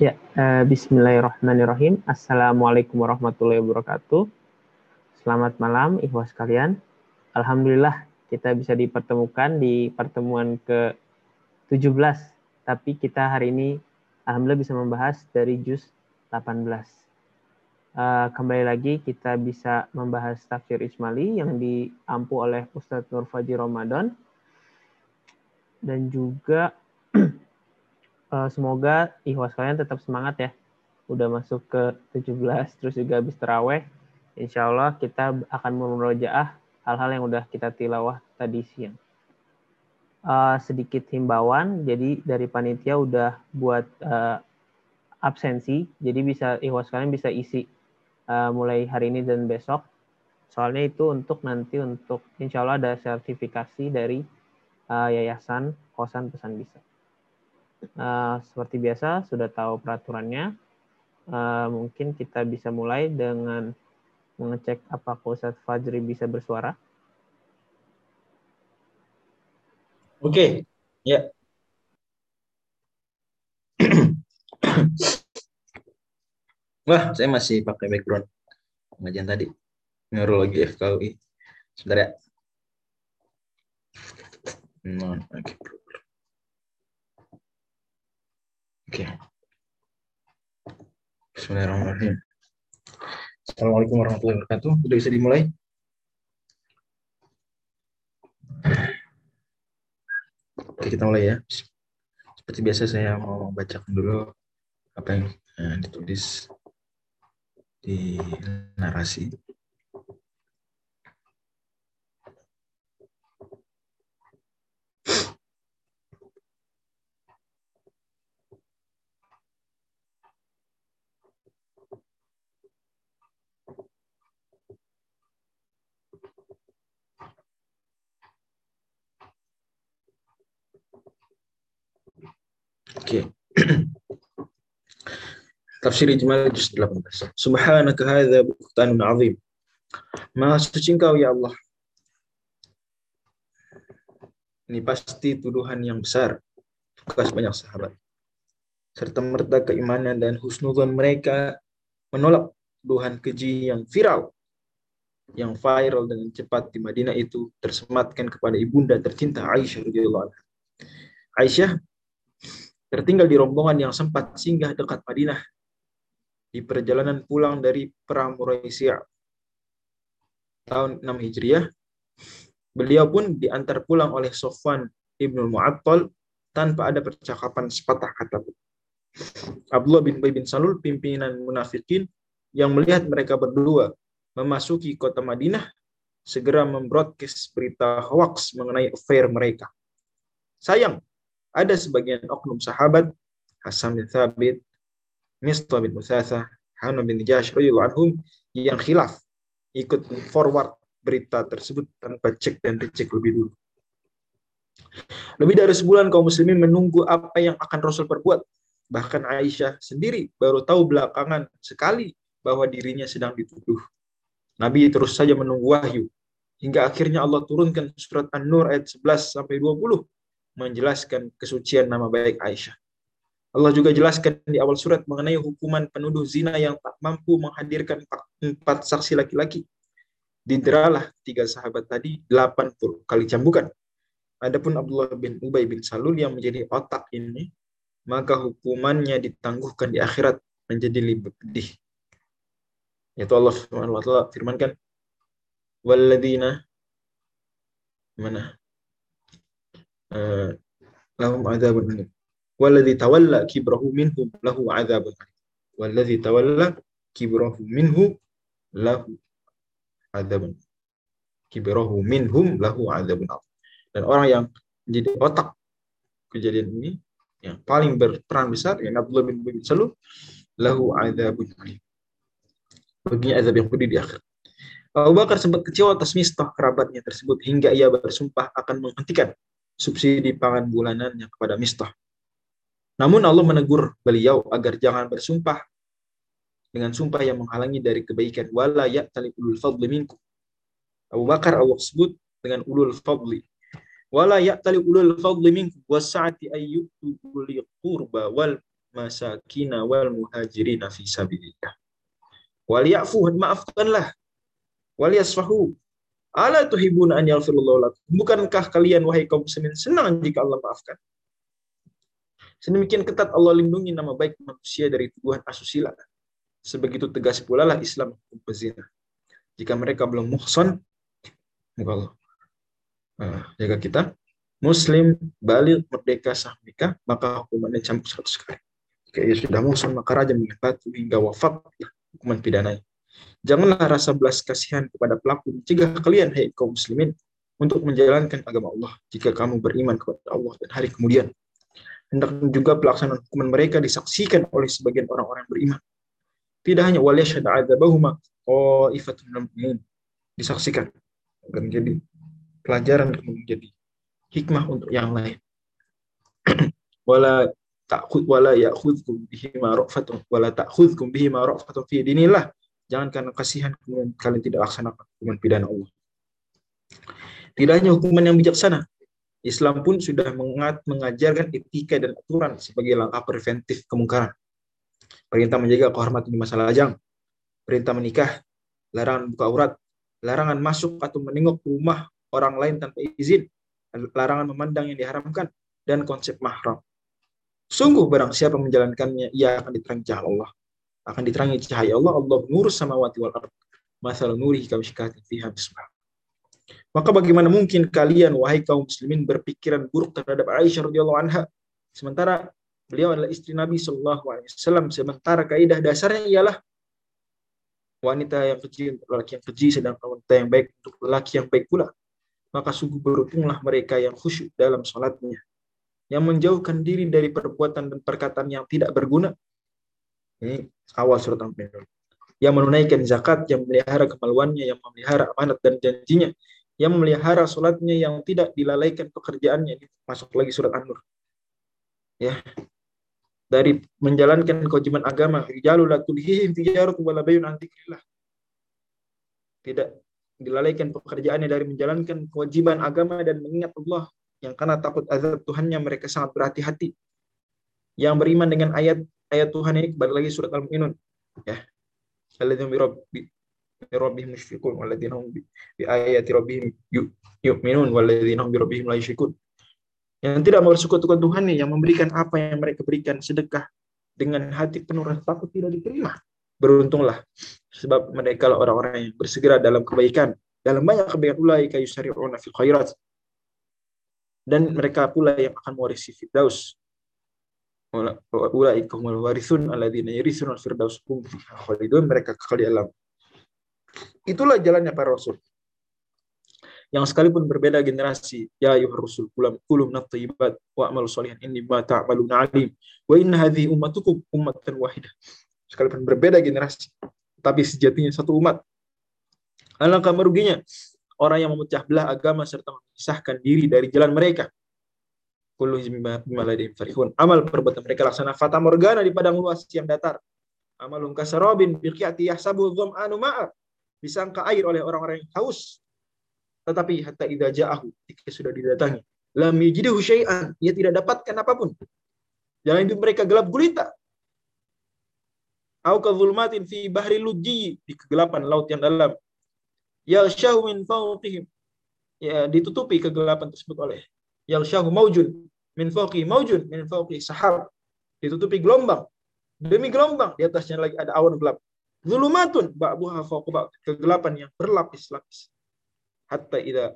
Ya, uh, Bismillahirrahmanirrahim. Assalamualaikum warahmatullahi wabarakatuh. Selamat malam, ikhwas kalian. Alhamdulillah kita bisa dipertemukan di pertemuan ke-17. Tapi kita hari ini Alhamdulillah bisa membahas dari juz 18. Uh, kembali lagi kita bisa membahas tafsir Ismaili yang diampu oleh Ustadz Nur Faji Ramadan. Dan juga uh, semoga ikhwas kalian tetap semangat ya. Udah masuk ke 17 terus juga habis terawih. Insya Allah kita akan memurojaah hal-hal yang udah kita tilawah tadi siang. Uh, sedikit himbauan, jadi dari panitia udah buat uh, absensi, jadi bisa ikhwas kalian bisa isi uh, mulai hari ini dan besok. Soalnya itu untuk nanti untuk insya Allah ada sertifikasi dari uh, yayasan kosan pesan bisa. Uh, seperti biasa sudah tahu peraturannya. Uh, mungkin kita bisa mulai dengan mengecek apakah Ustadz Fajri bisa bersuara. Oke, okay. ya. Wah, saya masih pakai background pengajian tadi. Ngaruh lagi FKUI. Sebentar ya. Non, oke. Okay. Oke. Bismillahirrahmanirrahim. Assalamualaikum warahmatullahi wabarakatuh. Sudah bisa dimulai? Oke, kita mulai ya. Seperti biasa saya mau bacakan dulu apa yang eh, ditulis di narasi. Oke. Tafsir Ijmal juz 18. Subhanaka hadza buhtanun azim. Maha suci engkau ya Allah. Ini pasti tuduhan yang besar. Tugas banyak sahabat. Serta merta keimanan dan husnuzon mereka menolak tuduhan keji yang viral. Yang viral dengan cepat di Madinah itu tersematkan kepada ibunda tercinta Aisyah radhiyallahu anha. Aisyah tertinggal di rombongan yang sempat singgah dekat Madinah di perjalanan pulang dari Perang Muraisiyah tahun 6 Hijriah. Beliau pun diantar pulang oleh Sofwan Ibnu Mu'attal tanpa ada percakapan sepatah kata pun. Abdullah bin Ubay bin Salul, pimpinan munafikin yang melihat mereka berdua memasuki kota Madinah, segera membroadcast berita hoax mengenai affair mereka. Sayang, ada sebagian oknum sahabat Hasan bin Thabit, Mistah bin Musasa, Hanum bin Jash anhum yang khilaf ikut forward berita tersebut tanpa cek dan dicek lebih dulu. Lebih dari sebulan kaum muslimin menunggu apa yang akan Rasul perbuat. Bahkan Aisyah sendiri baru tahu belakangan sekali bahwa dirinya sedang dituduh. Nabi terus saja menunggu wahyu. Hingga akhirnya Allah turunkan surat An-Nur ayat 11 sampai 20 menjelaskan kesucian nama baik Aisyah. Allah juga jelaskan di awal surat mengenai hukuman penuduh zina yang tak mampu menghadirkan empat saksi laki-laki. Dideralah tiga sahabat tadi 80 kali cambukan. Adapun Abdullah bin Ubay bin Salul yang menjadi otak ini, maka hukumannya ditangguhkan di akhirat menjadi lebih pedih. Yaitu Allah taala firmankan, "Walladzina" mana? Lahum adzabun alim. Walladzi tawalla kibrahu minhum lahu adzabun alim. Walladzi tawalla kibrahu minhu lahu adzabun. Kibrahu minhum lahu adzabun alim. Dan orang yang menjadi otak kejadian ini yang paling berperan besar yang Abdullah bin Ubay bin Salul lahu adzabun alim. Baginya azab yang pedih di akhir. Abu Bakar sempat kecewa atas mistah kerabatnya tersebut hingga ia bersumpah akan menghentikan subsidi pangan bulanannya kepada Mistah. Namun Allah menegur beliau agar jangan bersumpah dengan sumpah yang menghalangi dari kebaikan. Wala ya'tali ulul fadli minkum. Abu Bakar Allah sebut dengan ulul fadli. Wala ya'tali ulul fadli minkum wasa'ati ayyutu uli qurba wal masakina wal muhajirina fi sabilillah. Wal ya'fu maafkanlah. Wal yasfahu. Ala tuhibuna an yaghfirullahu lakum. Bukankah kalian wahai kaum muslimin senang jika Allah maafkan? Sedemikian ketat Allah lindungi nama baik manusia dari tuduhan asusila. Sebegitu tegas pula lah Islam hukum pezina. Jika mereka belum muhson, muka Allah. Nah, jaga kita. Muslim, balik, merdeka, sah nikah, maka hukumannya campur 100 kali. Jika ia sudah muhson, maka raja batu hingga wafat hukuman pidananya. Janganlah rasa belas kasihan kepada pelaku mencegah kalian, hai kaum muslimin, untuk menjalankan agama Allah jika kamu beriman kepada Allah dan hari kemudian hendak juga pelaksanaan hukuman mereka disaksikan oleh sebagian orang-orang beriman. Tidak hanya wal yashhad adzabahuma qaifatun minhum disaksikan agar menjadi pelajaran dan menjadi hikmah untuk yang lain. wala ta'khud wala ya'khudhukum bihi ma ra'fatun wala ta'khudhukum bihi ma ra'fatun fi dinillah. Jangan karena kasihan kemudian kalian tidak laksanakan hukuman pidana Allah. Tidak hanya hukuman yang bijaksana, Islam pun sudah mengajarkan etika dan aturan sebagai langkah preventif kemungkaran. Perintah menjaga kehormatan di masa lajang, perintah menikah, larangan buka aurat, larangan masuk atau menengok rumah orang lain tanpa izin, larangan memandang yang diharamkan, dan konsep mahram. Sungguh barang siapa menjalankannya, ia akan diterangi cahaya Allah. Akan diterangi cahaya Allah, Allah nur samawati wal ard. Masal nurihi kamishkatin fiha bismillah. Maka bagaimana mungkin kalian wahai kaum muslimin berpikiran buruk terhadap Aisyah radhiyallahu anha sementara beliau adalah istri Nabi Shallallahu alaihi wasallam sementara kaidah dasarnya ialah wanita yang keji lelaki yang keji sedangkan wanita yang baik untuk lelaki yang baik pula maka sungguh beruntunglah mereka yang khusyuk dalam sholatnya yang menjauhkan diri dari perbuatan dan perkataan yang tidak berguna ini awal surat Al-Mu'minun yang menunaikan zakat, yang memelihara kemaluannya, yang memelihara amanat dan janjinya, yang memelihara sholatnya, yang tidak dilalaikan pekerjaannya. Masuk lagi surat An-Nur. Ya. Dari menjalankan kewajiban agama, Tidak dilalaikan pekerjaannya dari menjalankan kewajiban agama dan mengingat Allah yang karena takut azab Tuhannya mereka sangat berhati-hati. Yang beriman dengan ayat ayat Tuhan ini balik lagi surat Al-Mu'minun ya alladzina bi rabbihim musyrikun walladzina hum bi ayati rabbihim yu'minun walladzina hum bi rabbihim la yusyrikun. Yang tidak bersekutukan Tuhan nih yang memberikan apa yang mereka berikan sedekah dengan hati penuh rasa takut tidak diterima. Beruntunglah sebab mereka lah orang-orang yang bersegera dalam kebaikan, dalam banyak kebaikan ulai kayu syari'una fil khairat. Dan mereka pula yang akan mewarisi Firdaus ulaika warithun alladzina yarithuna firdaus. Hum khalidun mereka kekal di alam. Itulah jalannya para rasul. Yang sekalipun berbeda generasi ya ayuhar rusul kulam kulum nat-thayyibat wa amal salihan inni ma ta'maluna alim. Wa inna hadhihi ummatukum ummatan wahidah sekalipun berbeda generasi tapi sejatinya satu umat. Alangkah meruginya orang yang memecah belah agama serta memisahkan diri dari jalan mereka kullu farihun. Amal perbuatan mereka laksana fata morgana di padang luas yang datar. Amalun kasarobin biqiyati yahsabu dham'anu ma'a. Disangka air oleh orang-orang yang haus. Tetapi hatta idza ja'ahu ketika sudah didatangi, lam yajiduhu syai'an, ia tidak dapatkan apa pun. Jalan hidup mereka gelap gulita. Au kadzulmatin fi bahri lujji di kegelapan laut yang dalam. Ya min fawqihim. Ya, ditutupi kegelapan tersebut oleh yang syahu maujun min fawqi maujun min fawqi sahab. Ditutupi gelombang demi gelombang di atasnya lagi ada awan gelap. Zulumatun ba'buha fawqa kegelapan yang berlapis-lapis. Hatta idza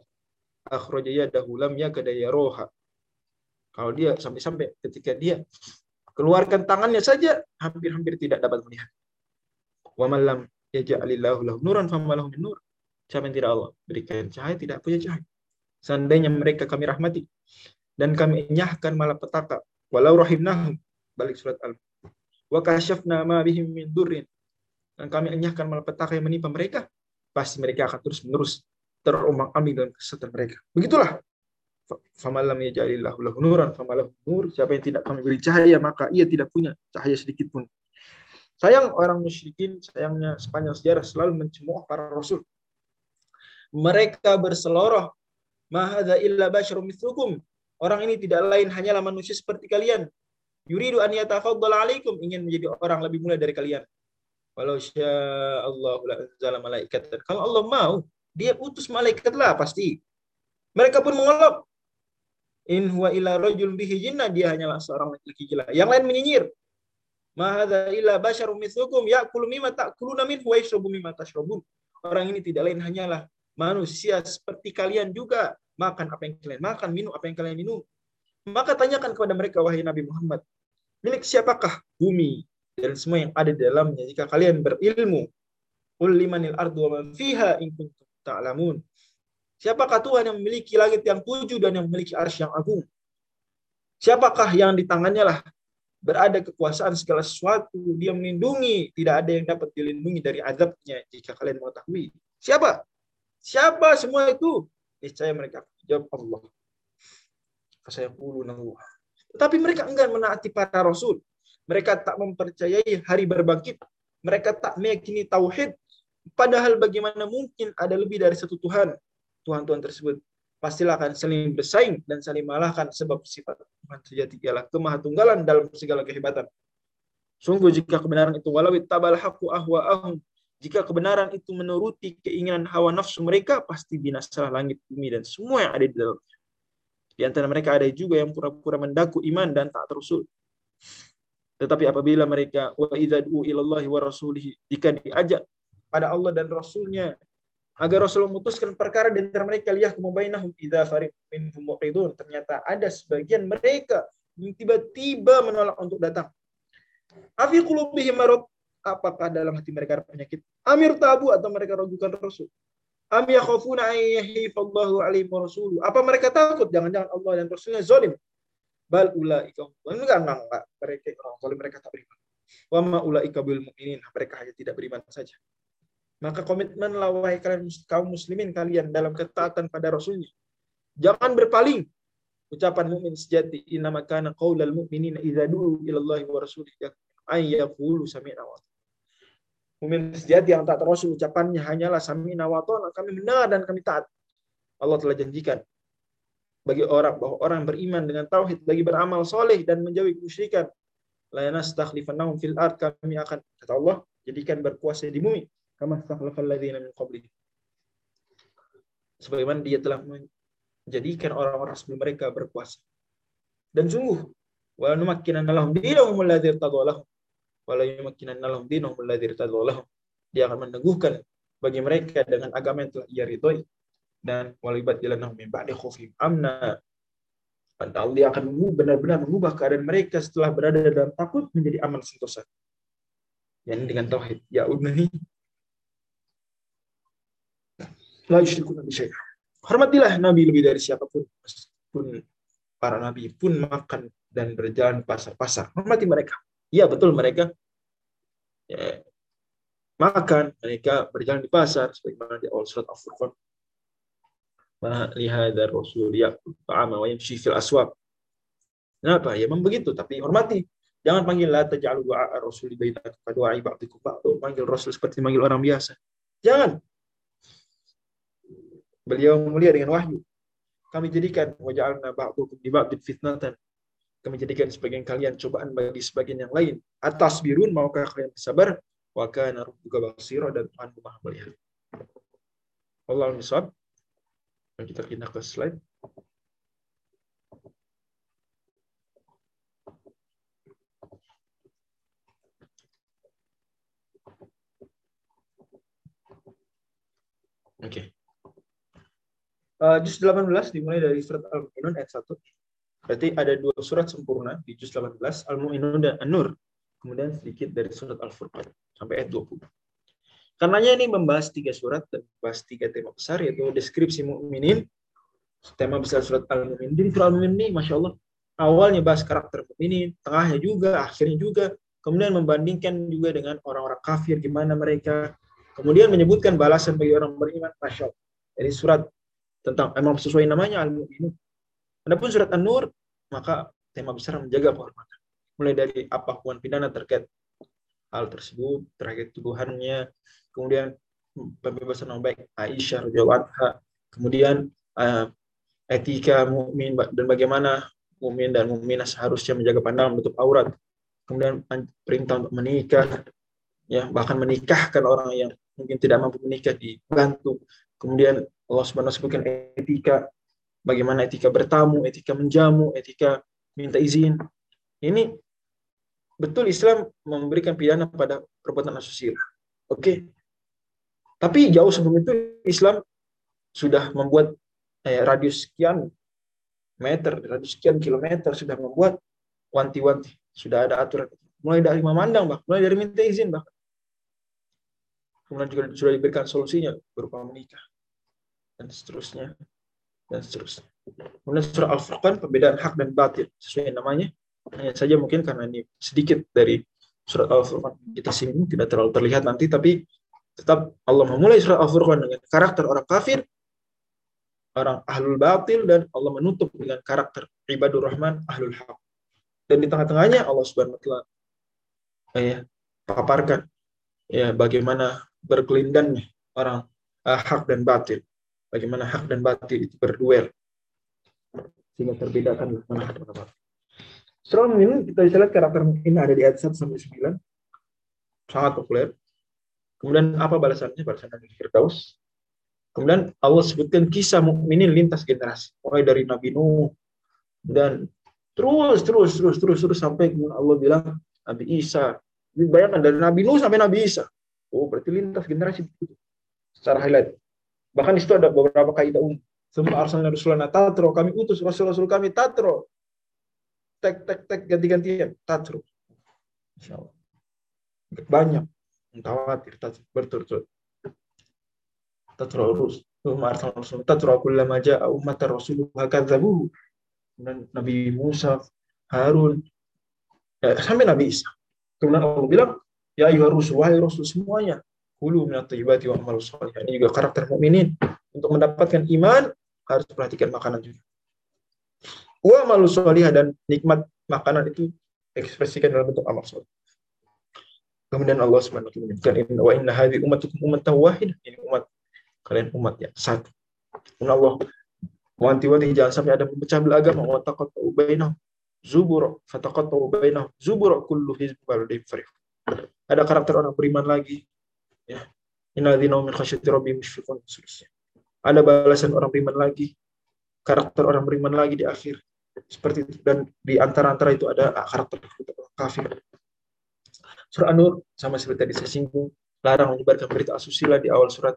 akhraja yadahu lam yakada yaroha kalau dia sampai-sampai ketika dia keluarkan tangannya saja hampir-hampir tidak dapat melihat. Wa man lam yaj'alillahu lahu nuran famalahu min nur. Siapa yang tidak Allah? Berikan cahaya tidak punya cahaya seandainya mereka kami rahmati dan kami enyahkan malapetaka walau rahimnahum balik surat al. Wa kasyafna ma bihim min durrin dan kami enyahkan malapetaka yang menimpa mereka pasti mereka akan terus menerus terombang ambing dalam kesesatan mereka. Begitulah. Famalam yaj'alillahu lahu nuran famalahu nur siapa yang tidak kami beri cahaya maka ia tidak punya cahaya sedikit pun. Sayang orang musyrikin sayangnya sepanjang sejarah selalu mencemooh para rasul. Mereka berseloroh mahadza illa basyarum mithlukum Orang ini tidak lain hanyalah manusia seperti kalian. Yuridu an yatafaddal alaikum ingin menjadi orang lebih mulia dari kalian. Walau Allah la malaikat. Kalau Allah mau, dia utus malaikat lah pasti. Mereka pun mengelak. In huwa illa rajul bihi jinnah. Dia hanyalah seorang laki-laki gila. Yang lain menyinyir. Ma hadza illa basyarum mithlukum ya'kulu mimma ta'kuluna minhu wa yashrabu mimma tashrabun. Orang ini tidak lain hanyalah manusia seperti kalian juga. Makan apa yang kalian makan, minum apa yang kalian minum. Maka tanyakan kepada mereka, wahai Nabi Muhammad, milik siapakah bumi dan semua yang ada di dalamnya jika kalian berilmu. Qul limanil ardu wa man fiha ta'lamun. Siapakah Tuhan yang memiliki langit yang tujuh dan yang memiliki arsy yang agung? Siapakah yang di tangannya lah berada kekuasaan segala sesuatu, dia melindungi, tidak ada yang dapat dilindungi dari azabnya jika kalian mengetahui. Siapa? Siapa semua itu? Niscaya mereka jawab Allah. Saya Allah. Tetapi mereka enggan menaati para rasul. Mereka tak mempercayai hari berbangkit. Mereka tak meyakini tauhid. Padahal bagaimana mungkin ada lebih dari satu Tuhan. Tuhan-Tuhan tersebut pastilah akan saling bersaing dan saling malahkan sebab sifat Tuhan sejati ialah kemahatunggalan dalam segala kehebatan. Sungguh jika kebenaran itu walau tabal haqqu ahwa'ahum jika kebenaran itu menuruti keinginan hawa nafsu mereka pasti binasalah langit bumi dan semua yang ada di dalamnya. Di antara mereka ada juga yang pura-pura mendaku iman dan tak terusul. Tetapi apabila mereka wa ilallahi wa rasulihi jika diajak pada Allah dan Rasulnya agar Rasul memutuskan perkara di antara mereka liyah bainahum idza fariq ternyata ada sebagian mereka yang tiba-tiba menolak untuk datang. Afi apakah dalam hati mereka ada penyakit? Amir tabu atau mereka ragukan Rasul? Am yakhafuna an yahifallahu alaihi wa rasuluh. Apa mereka takut jangan-jangan Allah dan Rasulnya zalim? bal ulaika enggak enggak enggak mereka orang zalim mereka tak beriman wa ma ulaika bil mu'minin mereka hanya tidak beriman saja maka komitmen wahai kalian kaum muslimin kalian dalam ketaatan pada rasulnya jangan berpaling ucapan mukmin sejati inna kana qaulal mu'minina idza du'u ila Allah wa rasulihi ay yaqulu sami'na wa Mukmin sejati yang tak rasul ucapannya hanyalah sami'na wa kami mendengar dan kami taat. Allah telah janjikan bagi orang bahwa orang beriman dengan tauhid bagi beramal soleh dan menjauhi kemusyrikan la yanastakhlifannahum fil ard kami akan kata Allah jadikan berkuasa di bumi. Kama stakhlafal ladzina min qablihim. Sebagaimana dia telah menjadikan orang-orang sebelum mereka berkuasa. Dan sungguh wa numakkinanna lahum dinahum alladzi irtadalahum dia akan meneguhkan bagi mereka dengan agama yang telah ia ridhoi dan walibat ilanahum min ba'di amna dan Allah akan benar-benar mengubah keadaan mereka setelah berada dalam takut menjadi aman sentosa. Yang dengan tauhid. Ya udnahi. La yushriku nabi syai'ah. Hormatilah Nabi lebih dari siapa pun. Meskipun para Nabi pun makan dan berjalan pasar-pasar. Hormati mereka. Iya betul mereka ya, makan, mereka berjalan di pasar. Sebagaimana di awal surat Al-Furqan lihada rasul yaqul ta'ama wa yamshi fil aswaq. Kenapa? Ya memang begitu, tapi hormati. Jangan panggil la taj'alu du'a rasul bainakum ka du'a ba'dikum ba'du. Panggil rasul seperti manggil orang biasa. Jangan. Beliau mulia dengan wahyu. Kami jadikan waja'alna ba'dukum di ba'din fitnatan. Kami jadikan sebagian kalian cobaan bagi sebagian yang lain. Atas birun maukah kalian bersabar? Wa kana rabbuka basira dan Tuhan Maha melihat. Allah misal kita pindah ke slide. Oke. Okay. Uh, juz 18 dimulai dari surat Al-Mu'minun ayat 1. Berarti ada dua surat sempurna di juz 18, Al-Mu'minun dan An-Nur. Kemudian sedikit dari surat Al-Furqan sampai ayat 20. Karenanya ini membahas tiga surat dan membahas tiga tema besar yaitu deskripsi mukminin, tema besar surat Al-Mu'min. Jadi surat Al-Mu'min ini Masya Allah awalnya bahas karakter mukminin, tengahnya juga, akhirnya juga, kemudian membandingkan juga dengan orang-orang kafir gimana mereka, kemudian menyebutkan balasan bagi orang beriman, Masya Allah. Jadi surat tentang emang sesuai namanya Al-Mu'min. Adapun surat An-Nur, maka tema besar menjaga kehormatan. Mulai dari apa hukuman pidana terkait hal tersebut, terkait tuduhannya, kemudian pembebasan nama baik Aisyah radhiyallahu kemudian uh, etika mukmin dan bagaimana mumin dan muminah seharusnya menjaga pandangan menutup aurat. Kemudian perintah untuk menikah, ya bahkan menikahkan orang yang mungkin tidak mampu menikah dibantu. Kemudian Allah Subhanahu sebutkan etika, bagaimana etika bertamu, etika menjamu, etika minta izin. Ini betul Islam memberikan pidana pada perbuatan asusila. Oke. Okay. Tapi jauh sebelum itu Islam sudah membuat eh, radius sekian meter, radius sekian kilometer sudah membuat wanti-wanti, sudah ada aturan. Mulai dari memandang, bah, mulai dari minta izin, bah. Kemudian juga sudah diberikan solusinya berupa menikah dan seterusnya dan seterusnya. Kemudian surah Al-Furqan perbedaan hak dan batil sesuai namanya. Hanya saja mungkin karena ini sedikit dari surat Al-Furqan kita singgung tidak terlalu terlihat nanti tapi tetap Allah memulai surat Al-Furqan dengan karakter orang kafir, orang ahlul batil, dan Allah menutup dengan karakter ibadur rahman ahlul haq. Dan di tengah-tengahnya Allah subhanahu wa ta'ala ya, paparkan ya bagaimana berkelindannya orang uh, hak dan batil. Bagaimana hak dan batil itu berduel. Sehingga terbedakan mana hak dan kita bisa lihat karakter ini ada di ayat 1 sampai 9. Sangat populer. Kemudian apa balasannya? Balasan dari Firdaus. Kemudian Allah sebutkan kisah mukminin lintas generasi, mulai dari Nabi Nuh dan terus terus terus terus terus sampai Allah bilang Nabi Isa. Bayangkan dari Nabi Nuh sampai Nabi Isa. Oh, berarti lintas generasi secara highlight. Bahkan di situ ada beberapa kaidah umum. Semua arsalna rasulana tatro, kami utus rasul-rasul kami tatro. Tek tek tek ganti-gantian tatro. Insyaallah. Banyak mutawatir berturut-turut tatrurus tatra kullama ja'a ummatan rasuluha kadzabuhu dan Nabi Musa Harun ya, sampai Nabi Isa kemudian Allah bilang ya ayyuhar rusul wahai rasul semuanya hulu minat thayyibati wa salih ini juga karakter mukminin untuk mendapatkan iman harus perhatikan makanan juga wa amal salih dan nikmat makanan itu ekspresikan dalam bentuk amal salih Kemudian Allah Subhanahu wa taala menyebutkan wa inna hadhihi ummatukum ummatan wahidah. Ini umat kalian umat yang satu. Kemudian Allah wanti-wanti jangan sampai ada pemecah belah agama wa taqattu bainahum zubur fataqattu bainahum zubur kullu hizbin. Ada karakter orang beriman lagi ya. Innadzina min khasyati rabbihim mushfiqun Ada balasan orang beriman lagi. Karakter orang beriman lagi di akhir. Seperti itu dan di antara-antara itu ada karakter kafir Surah An-Nur sama seperti tadi saya singgung, larang menyebarkan berita asusila di awal surat.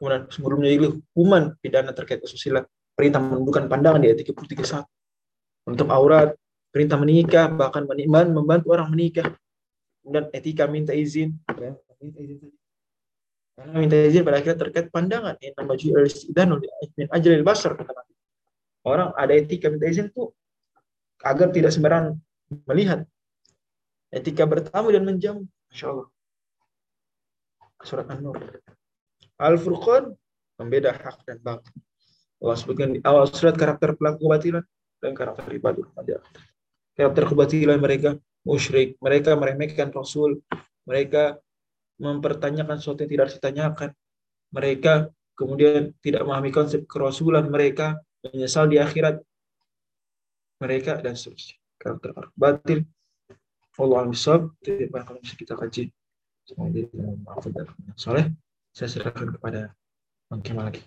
Kemudian sebelumnya juga hukuman pidana terkait asusila, perintah menundukkan pandangan di ayat 33 Untuk aurat, perintah menikah, bahkan membantu orang menikah. Kemudian etika minta izin. Karena minta izin pada akhirnya terkait pandangan. Ini nama dan min ajril basar. Orang ada etika minta izin itu agar tidak sembarangan melihat etika bertamu dan menjamu. Masya Allah. Surat An-Nur. Al-Furqan membeda hak dan batil. Allah sebutkan di awal surat karakter pelaku kebatilan dan karakter ibadah karakter kebatilan mereka musyrik, mereka meremehkan Rasul, mereka mempertanyakan sesuatu yang tidak harus ditanyakan, mereka kemudian tidak memahami konsep kerasulan mereka, menyesal di akhirat mereka dan seterusnya. Karakter batil Allah al-Misab, itu yang bisa kita kaji. Semoga jadi dan soleh. Saya serahkan kepada Bang Kemal lagi.